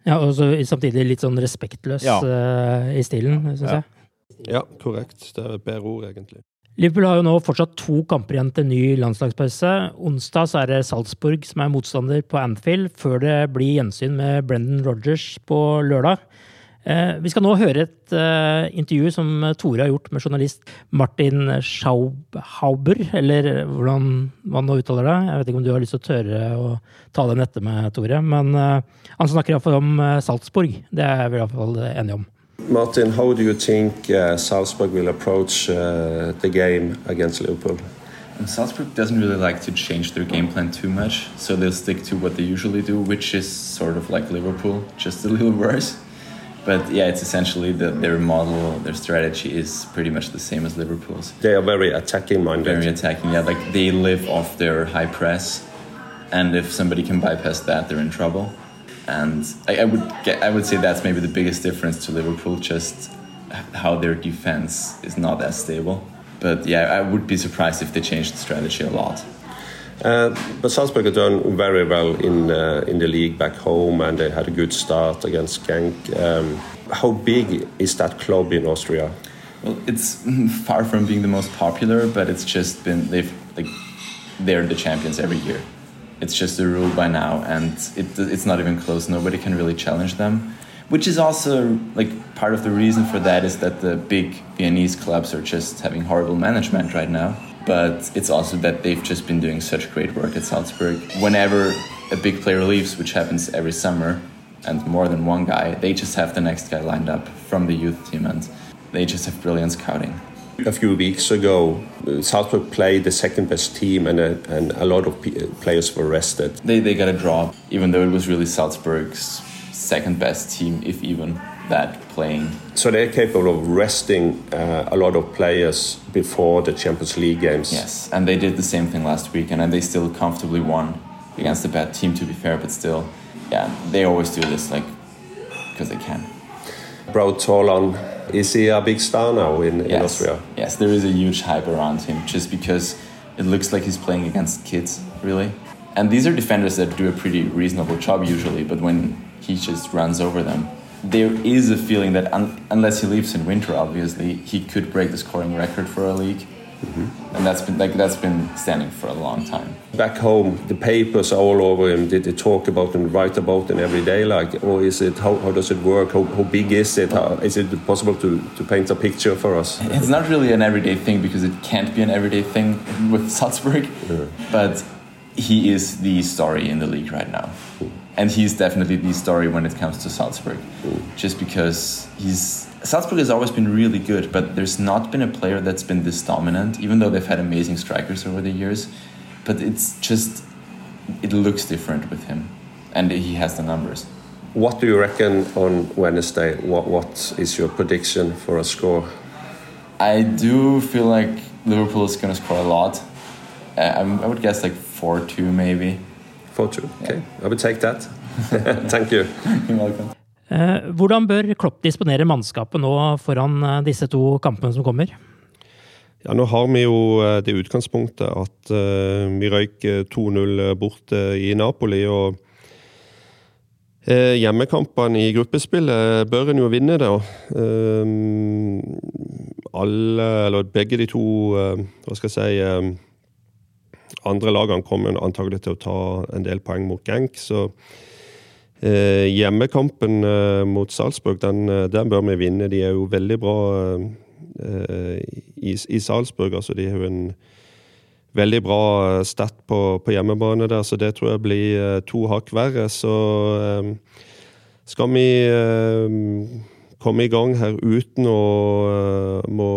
Ja, og samtidig litt sånn respektløs ja. i stilen, syns ja. jeg. Ja, korrekt. Det er et bedre ord, egentlig. Liverpool har jo nå fortsatt to kamper igjen til ny landslagspause. Onsdag så er det Salzburg som er motstander på Anfield, før det blir gjensyn med Brendan Rogers på lørdag. Eh, vi skal nå høre et eh, intervju som Tore har gjort med journalist Martin Schauber, eller hvordan man nå uttaler det. Jeg vet ikke om du har lyst til å tørre å ta den etter med, Tore. Men eh, han snakker iallfall om Salzburg. Det er vi iallfall enige om. Martin, how do you think uh, Salzburg will approach uh, the game against Liverpool? And Salzburg doesn't really like to change their game plan too much, so they'll stick to what they usually do, which is sort of like Liverpool, just a little worse. But yeah, it's essentially the, their model, their strategy is pretty much the same as Liverpool's. They are very attacking minded. Very attacking, yeah. Like they live off their high press, and if somebody can bypass that, they're in trouble and I, I, would get, I would say that's maybe the biggest difference to Liverpool, just how their defense is not as stable. But yeah, I would be surprised if they changed the strategy a lot. Uh, but Salzburg have done very well in uh, in the league back home, and they had a good start against Genk. Um, how big is that club in Austria? Well, it's far from being the most popular, but it's just been they've like they're the champions every year. It's just a rule by now, and it, it's not even close. Nobody can really challenge them. Which is also like part of the reason for that is that the big Viennese clubs are just having horrible management right now. But it's also that they've just been doing such great work at Salzburg. Whenever a big player leaves, which happens every summer, and more than one guy, they just have the next guy lined up from the youth team, and they just have brilliant scouting. A few weeks ago, uh, Salzburg played the second best team, and a, and a lot of uh, players were rested. They, they got a draw, even though it was really Salzburg's second best team, if even that, playing. So they're capable of resting uh, a lot of players before the Champions League games. Yes, and they did the same thing last weekend, and they still comfortably won against a bad team, to be fair, but still, yeah, they always do this, like, because they can. Braut Haaland is he a big star now in, yes. in Austria? Yes, there is a huge hype around him just because it looks like he's playing against kids, really. And these are defenders that do a pretty reasonable job usually, but when he just runs over them, there is a feeling that un unless he leaves in winter, obviously, he could break the scoring record for a league. Mm-hmm. And that's been like that's been standing for a long time. Back home, the papers are all over him. Did they talk about and write about him every day? Like, or is it how, how does it work? How, how big is it? How, is it possible to, to paint a picture for us? It's not really an everyday thing because it can't be an everyday thing with Salzburg. Yeah. But he is the story in the league right now. Mm. And he's definitely the story when it comes to Salzburg. Just because he's Salzburg has always been really good, but there's not been a player that's been this dominant, even though they've had amazing strikers over the years. But it's just, it looks different with him, and he has the numbers. What do you reckon on Wednesday? What, what is your prediction for a score? I do feel like Liverpool is going to score a lot. Uh, I would guess like 4 2 maybe. 4 2, okay. Yeah. I will take that. Thank you. Eh, hvordan bør Klopp disponere mannskapet nå foran eh, disse to kampene som kommer? Ja, Nå har vi jo eh, det utgangspunktet at vi røyk 2-0 bort i Napoli. og Eh, hjemmekampene i gruppespillet bør en jo vinne, da. Alle, eller begge de to, hva skal jeg si Andre lagene kommer antagelig til å ta en del poeng mot Genk, så eh, hjemmekampen eh, mot Salzburg, den, den, bør vi vinne. De er jo veldig bra i, i Salzburg. altså De har jo en veldig bra eh, stat på, på, hjemmebane der, så det tror jeg blir eh, to hakk verre. Så skal vi komme i gang her uten å uh, må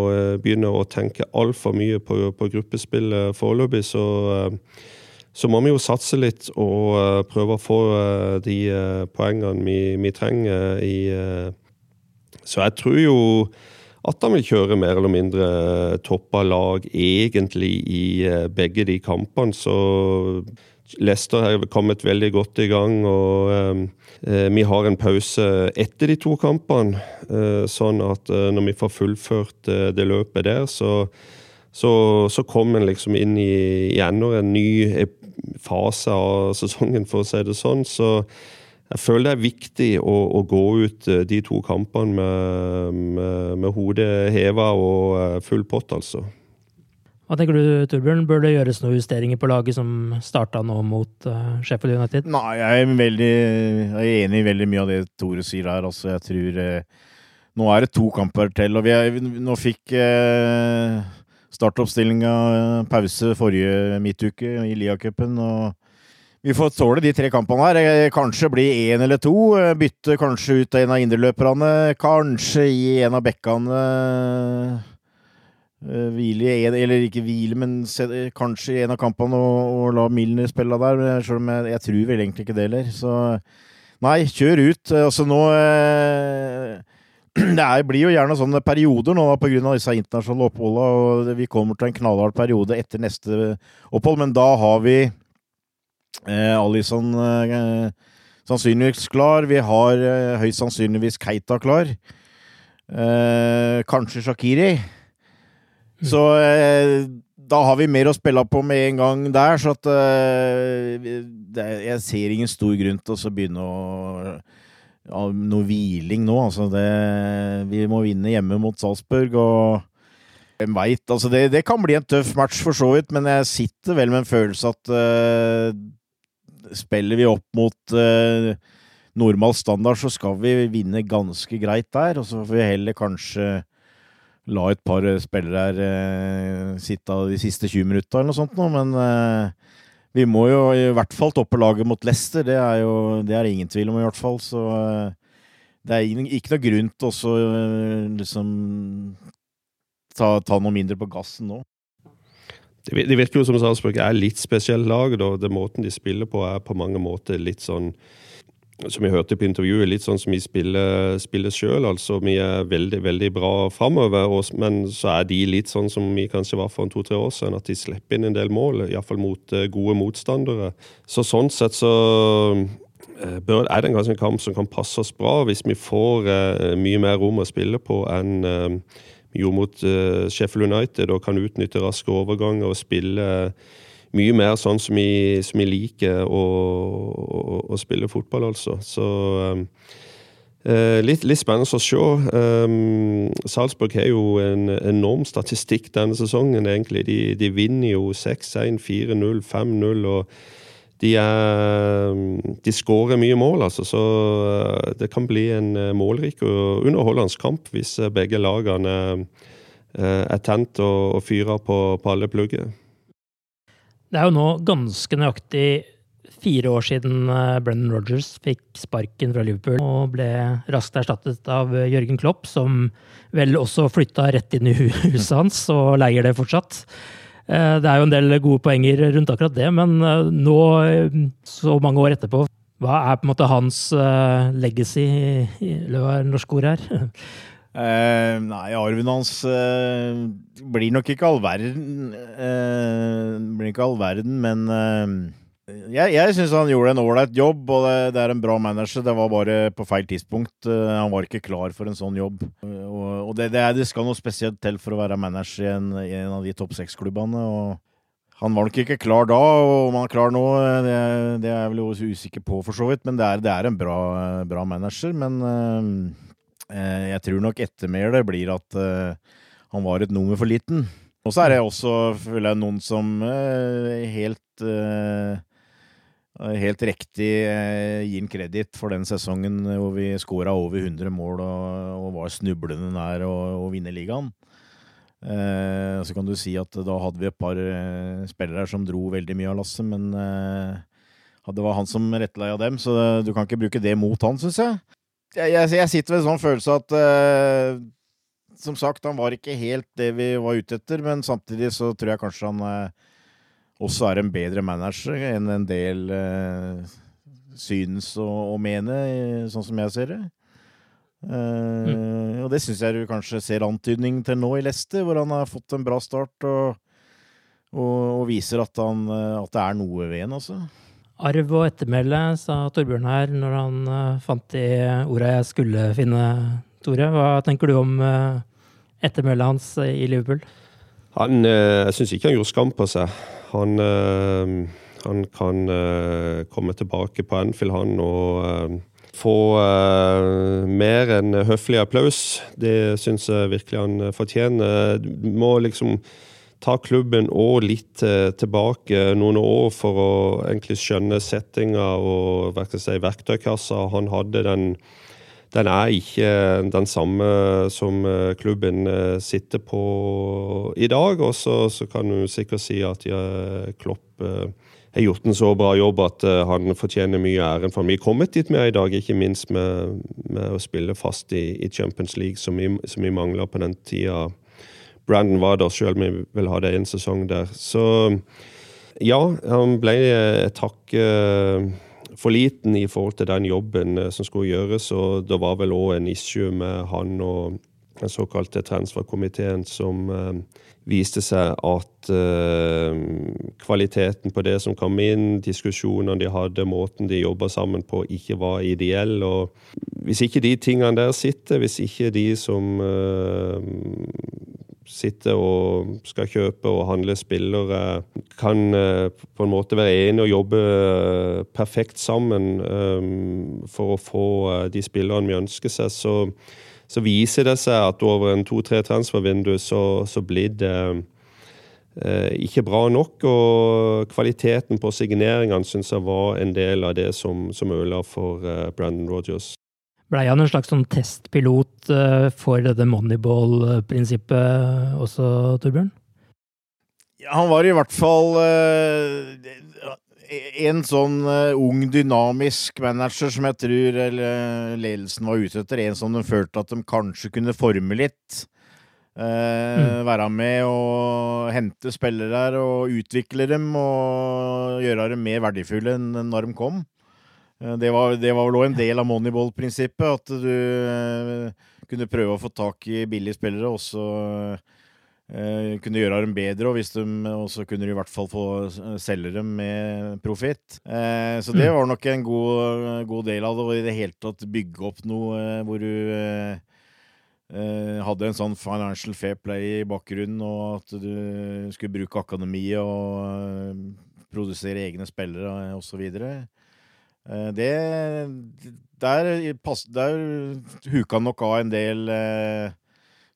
begynne å tenke altfor mye på, på gruppespillet foreløpig, så, uh, så må vi jo satse litt og prøve å få de poengene vi, vi trenger i Så jeg tror jo at han vil kjøre mer eller mindre toppa lag egentlig i eh, begge de kampene. Så Leicester har kommet veldig godt i gang. og eh, eh, Vi har en pause etter de to kampene, eh, sånn at eh, når vi får fullført eh, det løpet der, så, så, så kommer en liksom inn i, i enda en ny fase av sesongen, for å si det sånn. så jeg føler det er viktig å, å gå ut eh, de to kampene med, med, med hodet heva og eh, full pott, altså. Hva tenker du, Torbjørn? Bør det gjøres noen justeringer på laget som starta nå mot uh, Sheffield United? Nei, jeg er, veldig, jeg er enig i veldig mye av det Tore sier her. Altså, jeg tror uh, Nå er det to kamper til, og vi er, nå fikk uh, startoppstillinga pause forrige midtuke i Lia-cupen. vi får tåle de tre kampene her. Eh, kanskje bli én eller to. Eh, bytte kanskje ut en av indreløperne. Kanskje gi en av bekkene hvile i en, Eller ikke hvile, men se, kanskje i en av kampene og, og la Milner spille der. Selv om jeg, jeg tror vel egentlig ikke det heller. Så nei, kjør ut. Altså nå uh, det er, blir jo gjerne sånne perioder nå pga. disse internasjonale oppholdene. og Vi kommer til en knallhard periode etter neste opphold, men da har vi Eh, Alison eh, sannsynligvis klar. Vi har eh, høyst sannsynligvis Keita klar. Eh, kanskje Shakiri. Så eh, da har vi mer å spille på med en gang der, så at eh, Jeg ser ingen stor grunn til å begynne å av noe hviling nå. Altså det, vi må vinne hjemme mot Salzburg, og hvem veit? Altså det, det, kan bli en tøff match, for så vidt, men jeg sitter vel med en følelse at uh, spiller vi opp mot uh, normal standard, så skal vi vinne ganske greit der. Og så får vi heller kanskje la et par spillere her eh, sitte de siste 20 minutta eller noe sånt nå, men eh, vi må jo i hvert fall toppe laget mot Leicester. Det er jo det er ingen tvil om, i hvert fall. Så det er ikke noe grunn til å liksom ta, ta noe mindre på gassen nå. Det virker jo som Sarpsborg er litt spesielt lag. Da. Det måten de spiller på, er på mange måter litt sånn som vi hørte på intervjuet, litt sånn som vi spiller, spiller sjøl. Altså, vi er veldig veldig bra framover, men så er de litt sånn som vi kanskje var for to-tre år siden, at de slipper inn en del mål, iallfall mot uh, gode motstandere. Så sånn sett så uh, bør, er det en ganske kamp som kan passe oss bra, hvis vi får eh, mye mer rom å spille på enn gjorde mot eh, Sheffield United og kan utnytte raske overganger og spille mye mer sånn som vi, som vi liker å, å, å, spille fotball, altså. Så um, litt, litt, spennende å se. Um, Salzburg har jo en enorm statistikk denne sesongen, egentlig. De, de vinner jo 6-1, 4-0, 5-0. og de, de skårer mye mål, altså, så eh, det kan bli en eh, målrik og underholdende kamp hvis begge lagene er tent og, og fyrer på, på alle plugger. Det er jo nå ganske nøyaktig fire år siden Brennan Rogers fikk sparken fra Liverpool og ble raskt erstattet av Jørgen Klopp, som vel også flytta rett inn i huset hans og leier det fortsatt. Eh, det er jo en del gode poenger rundt akkurat det, men eh, nå, eh, så mange år etterpå, hva er på en måte hans legacy, eller hva er norske ord her? Uh, nei, arven hans uh, blir nok ikke all verden. Uh, blir ikke all verden, men jeg, jeg syns han gjorde en ålreit jobb, og det, det, er en bra manager. Det var bare på feil tidspunkt. Han var ikke klar for en sånn jobb. Og, og det, det, det, skal noe spesielt til for å være manager i en, i en av de topp seks-klubbene. han var nok ikke klar da, og om han er klar nå, det, er jeg vel usikker på, for så vidt. Men det er, er en bra, bra, manager. Men jeg tror nok ettermælet blir at eh, han var et nummer for liten. Og så er det også føler jeg, noen som eh, helt eh, Helt riktig eh, gir en kreditt for den sesongen hvor vi skåra over 100 mål og, var snublende nær å, vinne ligaen. Eh, så kan du si at da hadde vi et par eh, spillere som dro veldig mye av lasset, men eh, det var han som rettleia dem, så du kan ikke bruke det mot han, syns jeg. Jeg, jeg. jeg, sitter med en sånn følelse at uh, Som sagt, han var ikke helt det vi var ute etter, men samtidig så tror jeg kanskje han uh, også er en bedre manager enn en del uh, synes å, å mene, sånn som jeg ser det. Uh, Og det syns jeg du kanskje ser antydning til nå i Leicester, hvor han har fått en bra start og, og, og viser at, han, at, det er noe ved ham, altså. Arv og ettermæle, sa Torbjørn her når han uh, fant de orda jeg skulle finne, Tore. Hva tenker du om uh, ettermælet hans i Liverpool? Han, jeg syns ikke han gjorde skam på seg. Han, han kan komme tilbake på Anfield, han, og få mer enn høflig applaus. Det syns jeg virkelig han fortjener. Du må liksom ta klubben og litt uh, tilbake noen år for å egentlig skjønne settinga og si, verktøykassa han hadde. Den, den er ikke den samme som uh, klubben sitter på i dag. Og så, kan du sikkert si at ja, Klopp har gjort en så bra jobb at han fortjener mye æren for. Vi er kommet dit vi er i dag, ikke minst med, med å spille fast i, i Champions League, som vi, som vi mangla på den tida. Brandon var der, sjøl vi ha det en sesong der. Så ja, han ble et hakk uh, for liten i forhold til den jobben uh, som skulle gjøres, og det var vel òg en issue med han og den såkalte transferkomiteen som viste seg at uh, kvaliteten på det som kom inn, diskusjonene de hadde, måten de jobba sammen på, ikke var ideell. Og hvis ikke de tingene der sitter, hvis ikke de som uh, sitter og skal kjøpe og handle spillere, kan uh, på en måte være enige og jobbe perfekt sammen for å få de spillerne vi ønsker seg, så så viser det seg at over en to-tre transfervindu så, så blir det eh, ikke bra nok. Og kvaliteten på signeringene syns jeg var en del av det som, som ødela for eh, Brandon Rogers. Blei han en slags sånn testpilot eh, for dette moneyball-prinsippet også, Torbjørn? Ja, han var i hvert fall eh, en sånn uh, ung, dynamisk manager som jeg tror eller, ledelsen var ute etter. En som de følte at de kanskje kunne forme litt. Mm. Være med og hente spillere og utvikle dem og gjøre dem mer verdifulle enn når de kom. Uh, det var, det var vel òg en del av moneyball-prinsippet, at du kunne prøve å få tak i billige spillere, og så Eh, kunne gjøre dem bedre, og så de kunne du i hvert fall få eh, selge dem med profitt. Eh, så det mm. var nok en god, god, del av det, og i det hele tatt bygge opp noe eh, hvor du eh, eh, hadde en sånn financial fair play i bakgrunnen, og at du skulle bruke akademiet og produsere egne spillere osv. Eh, det Der, der huka nok av en del eh,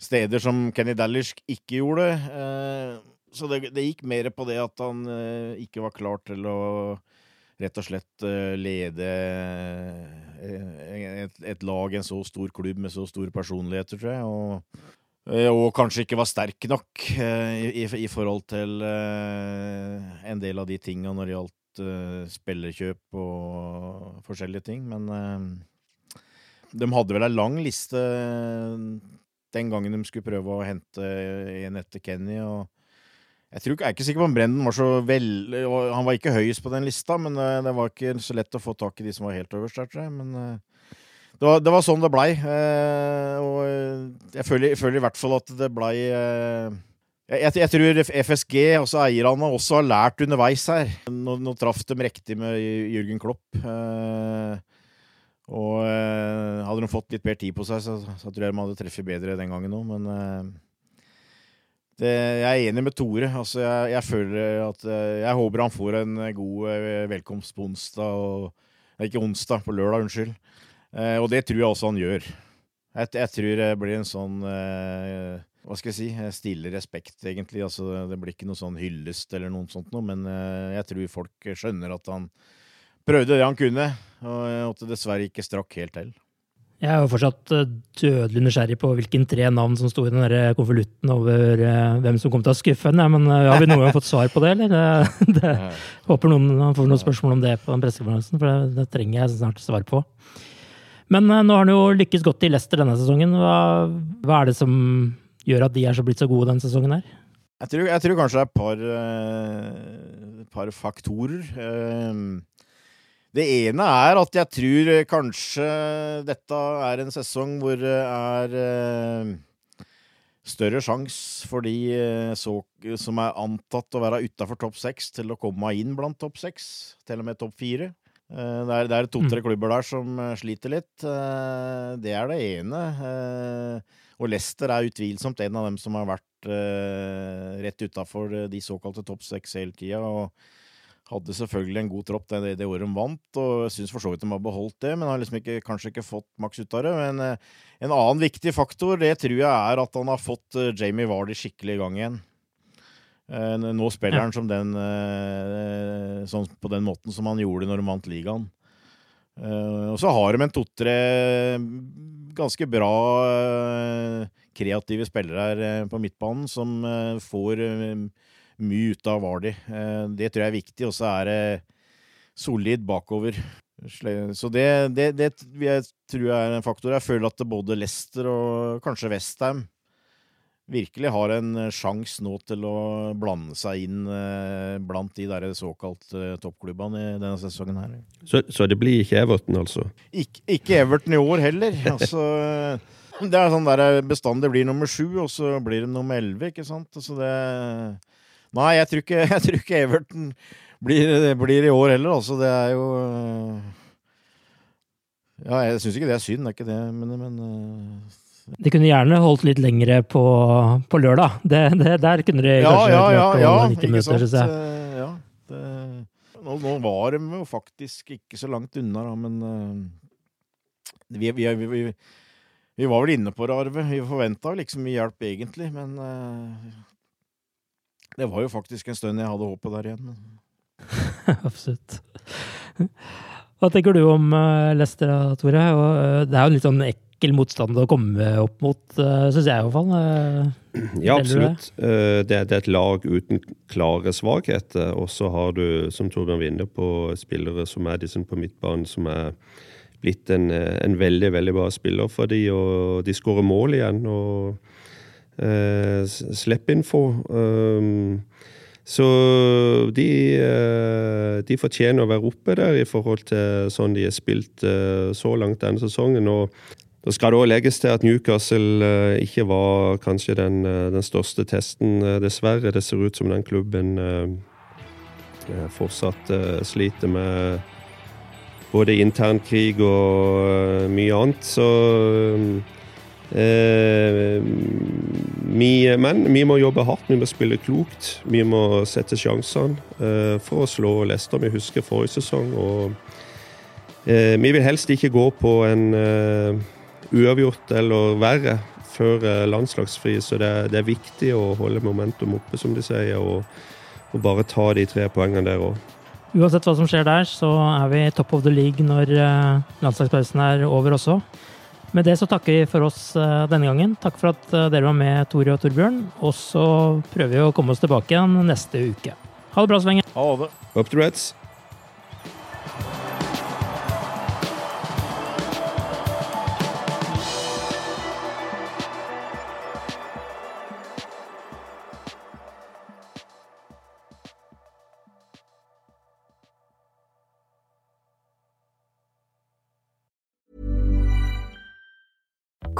steder som Kenny Dallish ikke gjorde. Eh, så det, det, gikk mer på det at han eh, ikke var klar til å rett og slett eh, lede et, et, lag, en så stor klubb med så store personligheter, tror jeg. Og, og kanskje ikke var sterk nok i, i forhold til en del av de tinga når det gjaldt spillerkjøp og forskjellige ting. Men de hadde vel ei lang liste den gangen de skulle prøve å hente en etter Kenny. og jeg, tror, jeg er ikke sikker på om Brendan var så vel Han var ikke høyest på den lista, men eh, det var ikke så lett å få tak i de som var helt øverst der, tror jeg. Men eh, det var, det var sånn det blei. Eh, og jeg føler, jeg føler, i hvert fall at det blei jeg, jeg, tror FSG, altså eierne, også har lært underveis her. Nå, nå traff de riktig med Jørgen Klopp. Eh, og eh, hadde de fått litt mer tid på seg, så, så tror jeg de hadde treffet bedre den gangen òg, men eh, det, jeg er enig med Tore. Altså, jeg, jeg, føler at Jeg håper han får en god velkomst på onsdag. Og, ikke onsdag, på lørdag, unnskyld. Eh, og det tror jeg også han gjør. Jeg, jeg tror det blir en sånn eh, Hva skal jeg si? Stille respekt, egentlig. Altså, det blir ikke noe sånn hyllest eller noe sånt noe, men eh, jeg tror folk skjønner at han prøvde det han kunne, og at det dessverre ikke strakk helt til. Jeg er jo fortsatt dødelig nysgjerrig på hvilken tre navn som sto i den konvolutten over hvem som kom til å skuffe henne. Men har vi noen gang fått svar på det, eller? Det, det, håper noen får noen spørsmål om det på den pressekonferansen, for det, det trenger jeg snart svar på. Men nå har han jo lykkes godt i Leicester denne sesongen. Hva, hva, er det som gjør at de er så blitt så gode denne sesongen her? Jeg tror, jeg tror kanskje det er et par, uh, par faktorer. Uh, det ene er at jeg tror kanskje dette er en sesong hvor det er større sjanse for de som er antatt å være utafor topp seks, til å komme inn blant topp seks, til og med topp fire. Eh, det er, det er to-tre mm. klubber der som eh, sliter litt. Eh, det er det ene. Og Leicester er utvilsomt en av dem som har vært rett utafor de såkalte topp seks hele tida. Og hadde selvfølgelig en god tropp det, det året de vant, og syns for så vidt de har beholdt det, men har liksom ikke, kanskje ikke fått maks ut av det. Men en annen viktig faktor, det tror jeg er at han har fått Jamie Vardy skikkelig i gang igjen. Eh, nå spiller han som den, eh, sånn på den måten som han gjorde når han vant ligaen. Eh, og så har de en to-tre ganske bra kreative spillere her på midtbanen som får mye ut av Vardi. Det tror jeg er viktig. Og så er det solid bakover. Så det, det, det jeg tror jeg er en faktor. Jeg føler at både Leicester og kanskje Westham virkelig har en eh, sjanse nå til å blande seg inn eh, blant de der såkalt eh, toppklubbene i denne sesongen her. Så, så, det blir ikke Everton, altså? Ik ikke Everton i år heller. altså, det er sånn der bestandig blir nummer sju, og så blir det nummer elleve, ikke sant? Altså det Nei, jeg tror ikke, jeg tror ikke Everton blir, blir, i år heller, altså. Det er jo Ja, jeg syns ikke det er synd, det er ikke det, men, men de kunne gjerne holdt litt lengre på, på lørdag. Det, det, der kunne de kanskje ja, ja, ja, ja, ikke møter, syns jeg. Eh, ja, det, nå, nå, var de jo faktisk ikke så langt unna, da, men uh, vi, vi, vi, vi, var vel inne på det, Arve. Vi forventa liksom mye hjelp, egentlig, men uh, det var jo faktisk en stund jeg hadde håpet der igjen. Absolutt. Hva tenker du om Lester, Tore? Det er jo litt sånn ek ekkel motstander å komme opp mot, uh, syns jeg i hvert fall. Uh, ja, absolutt. Uh, det, er et lag uten klare svakheter. Og så har du, som Torbjørn vinner på, spillere som Madison på midtbanen, som er blitt en, en, veldig, veldig bra spiller for de, og de skårer mål igjen. og eh, slipper info. Um, så de, de, fortjener å være oppe der i forhold til sånn de har spilt så langt denne sesongen. Og da skal det òg legges til at Newcastle uh, ikke var kanskje den, uh, den største testen, uh, dessverre. Det ser ut som den klubben fortsatt sliter med både internkrig og mye annet. Så vi, Men vi må jobbe hardt, vi må spille klokt. Vi må sette sjansene for å slå Leicester. Vi husker forrige sesong. og vi vil helst ikke gå på en uavgjort eller verre før eh, landslagsfri. Så det, det, er viktig å holde momentum oppe, som de sier, og, og bare ta de tre poengene der òg. Uansett hva som skjer der, så er vi top of the league når eh, landslagspausen er over også. Med det så takker vi for oss eh, denne gangen. Takk for at dere var med, Tore og Torbjørn. Og så prøver vi å komme oss tilbake igjen neste uke. Ha det bra så lenge. Ha det. Up to Reds.